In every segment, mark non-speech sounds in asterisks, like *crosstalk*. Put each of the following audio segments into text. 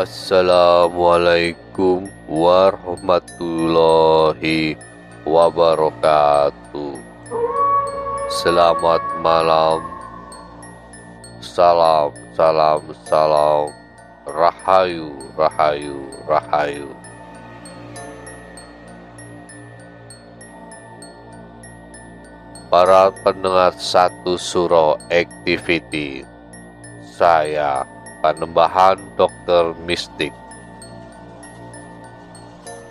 Assalamualaikum warahmatullahi wabarakatuh. Selamat malam. Salam, salam, salam. Rahayu, rahayu, rahayu. Para pendengar satu suro activity, saya Panembahan Dokter Mistik.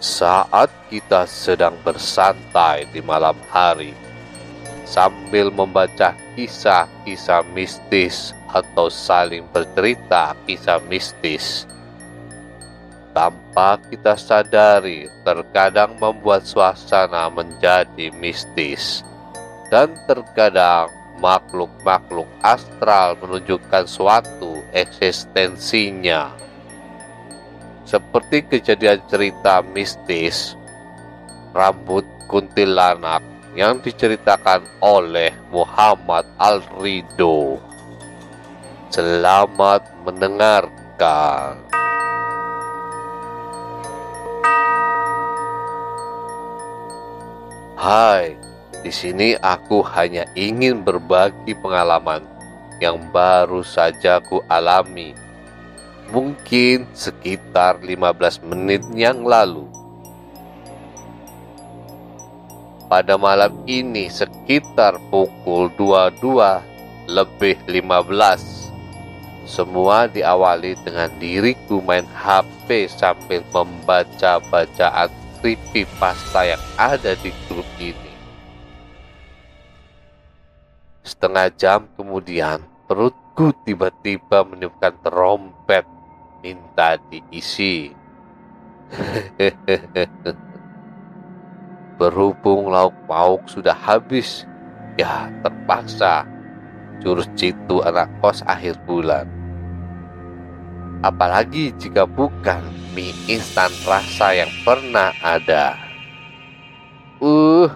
Saat kita sedang bersantai di malam hari, sambil membaca kisah-kisah mistis atau saling bercerita kisah mistis, tanpa kita sadari, terkadang membuat suasana menjadi mistis, dan terkadang makhluk-makhluk astral menunjukkan suatu eksistensinya. Seperti kejadian cerita mistis rambut kuntilanak yang diceritakan oleh Muhammad Al-Rido. Selamat mendengarkan. Hai, di sini aku hanya ingin berbagi pengalaman yang baru saja ku alami. Mungkin sekitar 15 menit yang lalu. Pada malam ini sekitar pukul 22 lebih 15. Semua diawali dengan diriku main HP sambil membaca bacaan creepypasta yang ada di grup ini. Setengah jam kemudian, perutku tiba-tiba meniupkan trompet minta diisi. *laughs* Berhubung lauk pauk sudah habis, ya terpaksa jurus jitu anak kos akhir bulan. Apalagi jika bukan mie instan rasa yang pernah ada. Uh,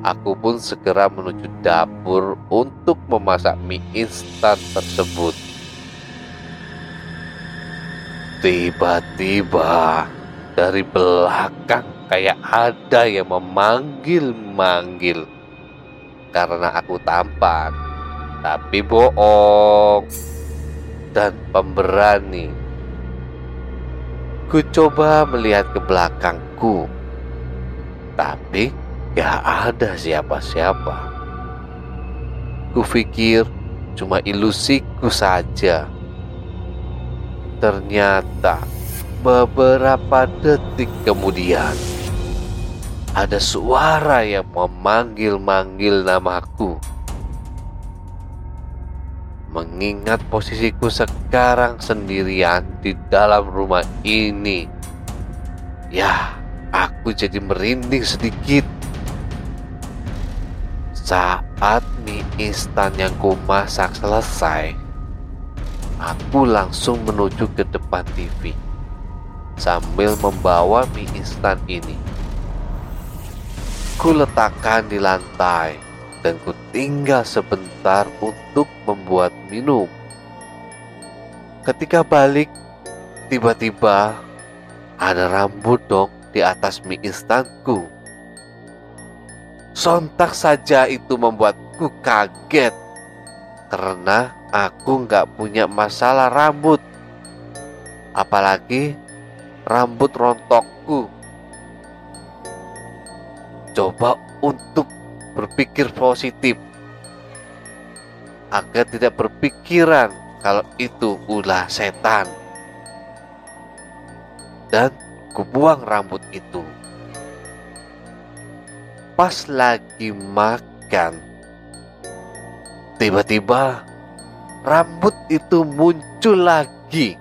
Aku pun segera menuju dapur untuk memasak mie instan tersebut. Tiba-tiba dari belakang kayak ada yang memanggil-manggil karena aku tampan, tapi bohong dan pemberani. Ku coba melihat ke belakangku, tapi Gak ada siapa-siapa. Kupikir cuma ilusiku saja. Ternyata beberapa detik kemudian ada suara yang memanggil-manggil namaku. Mengingat posisiku sekarang sendirian di dalam rumah ini. Ya, aku jadi merinding sedikit. Saat mie instan yang ku masak selesai, aku langsung menuju ke depan TV sambil membawa mie instan ini. Ku letakkan di lantai dan ku tinggal sebentar untuk membuat minum. Ketika balik, tiba-tiba ada rambut dong di atas mie instanku. Sontak saja itu membuatku kaget karena aku nggak punya masalah rambut. Apalagi rambut rontokku. Coba untuk berpikir positif agar tidak berpikiran kalau itu ulah setan. Dan kubuang rambut itu. Pas lagi makan, tiba-tiba rambut itu muncul lagi.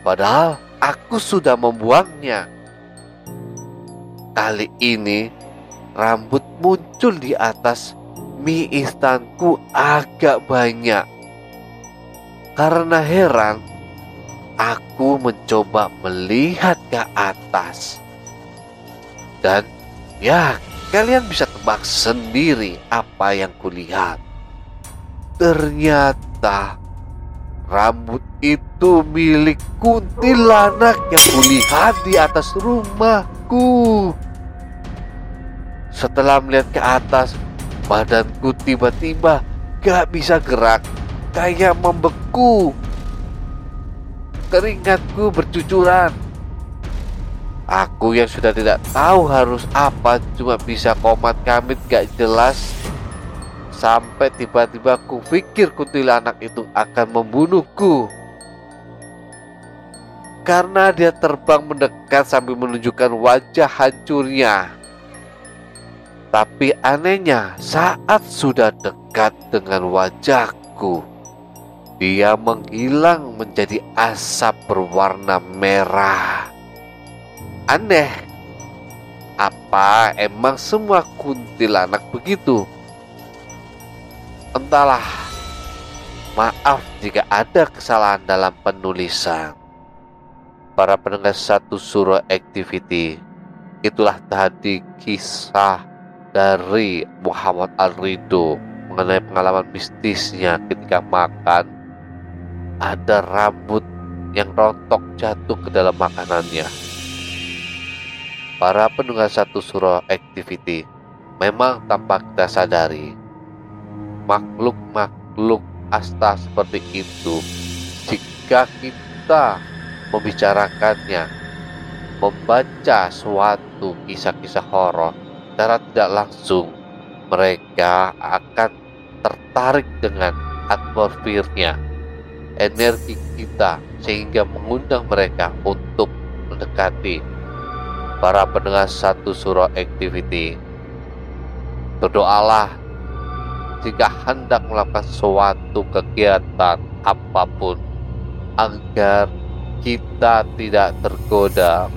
Padahal aku sudah membuangnya. Kali ini rambut muncul di atas mie instanku agak banyak. Karena heran, aku mencoba melihat ke atas. Dan ya, kalian bisa tebak sendiri apa yang kulihat. Ternyata rambut itu milik kuntilanak yang kulihat di atas rumahku. Setelah melihat ke atas, badanku tiba-tiba gak bisa gerak, kayak membeku. Keringatku bercucuran. Aku yang sudah tidak tahu harus apa, cuma bisa komat kamit gak jelas. Sampai tiba-tiba ku pikir kuntilanak itu akan membunuhku. Karena dia terbang mendekat sambil menunjukkan wajah hancurnya. Tapi anehnya, saat sudah dekat dengan wajahku, dia menghilang menjadi asap berwarna merah. Aneh, apa emang semua kuntilanak begitu? Entahlah, maaf jika ada kesalahan dalam penulisan. Para pendengar satu surah activity, itulah tadi kisah dari Muhammad Al-Rido mengenai pengalaman mistisnya ketika makan ada rambut yang rontok jatuh ke dalam makanannya. Para pendengar satu surah activity memang tanpa kita sadari makhluk-makhluk asta seperti itu jika kita membicarakannya membaca suatu kisah-kisah horor secara tidak langsung mereka akan tertarik dengan atmosfernya energi kita sehingga mengundang mereka untuk mendekati para pendengar satu surah activity berdoalah jika hendak melakukan suatu kegiatan apa pun agar kita tidak tergoda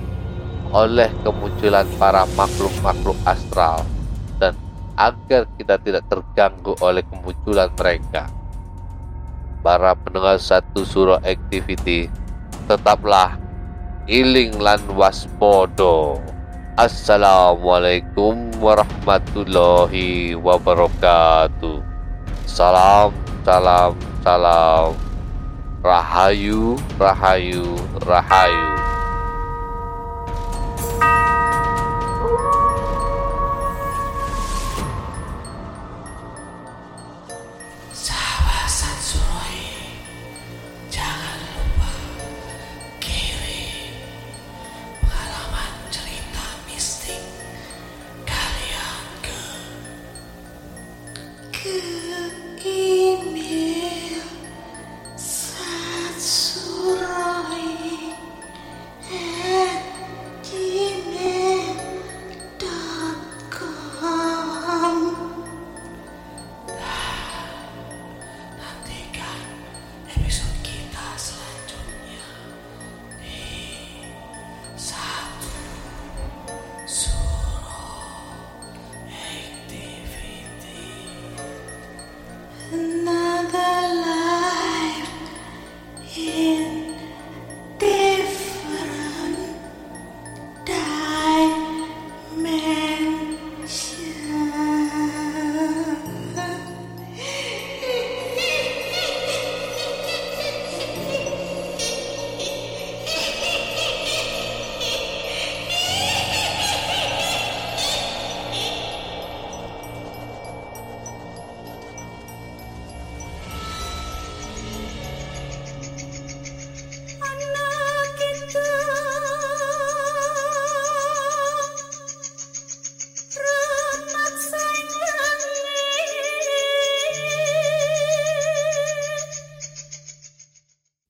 oleh kemunculan para makhluk-makhluk astral dan agar kita tidak terganggu oleh kemunculan mereka. Para pendengar satu surah activity tetaplah iling lan waspodo Assalamualaikum warahmatullahi wabarakatuh. Salam, salam, salam. Rahayu, rahayu, rahayu kalian ke ke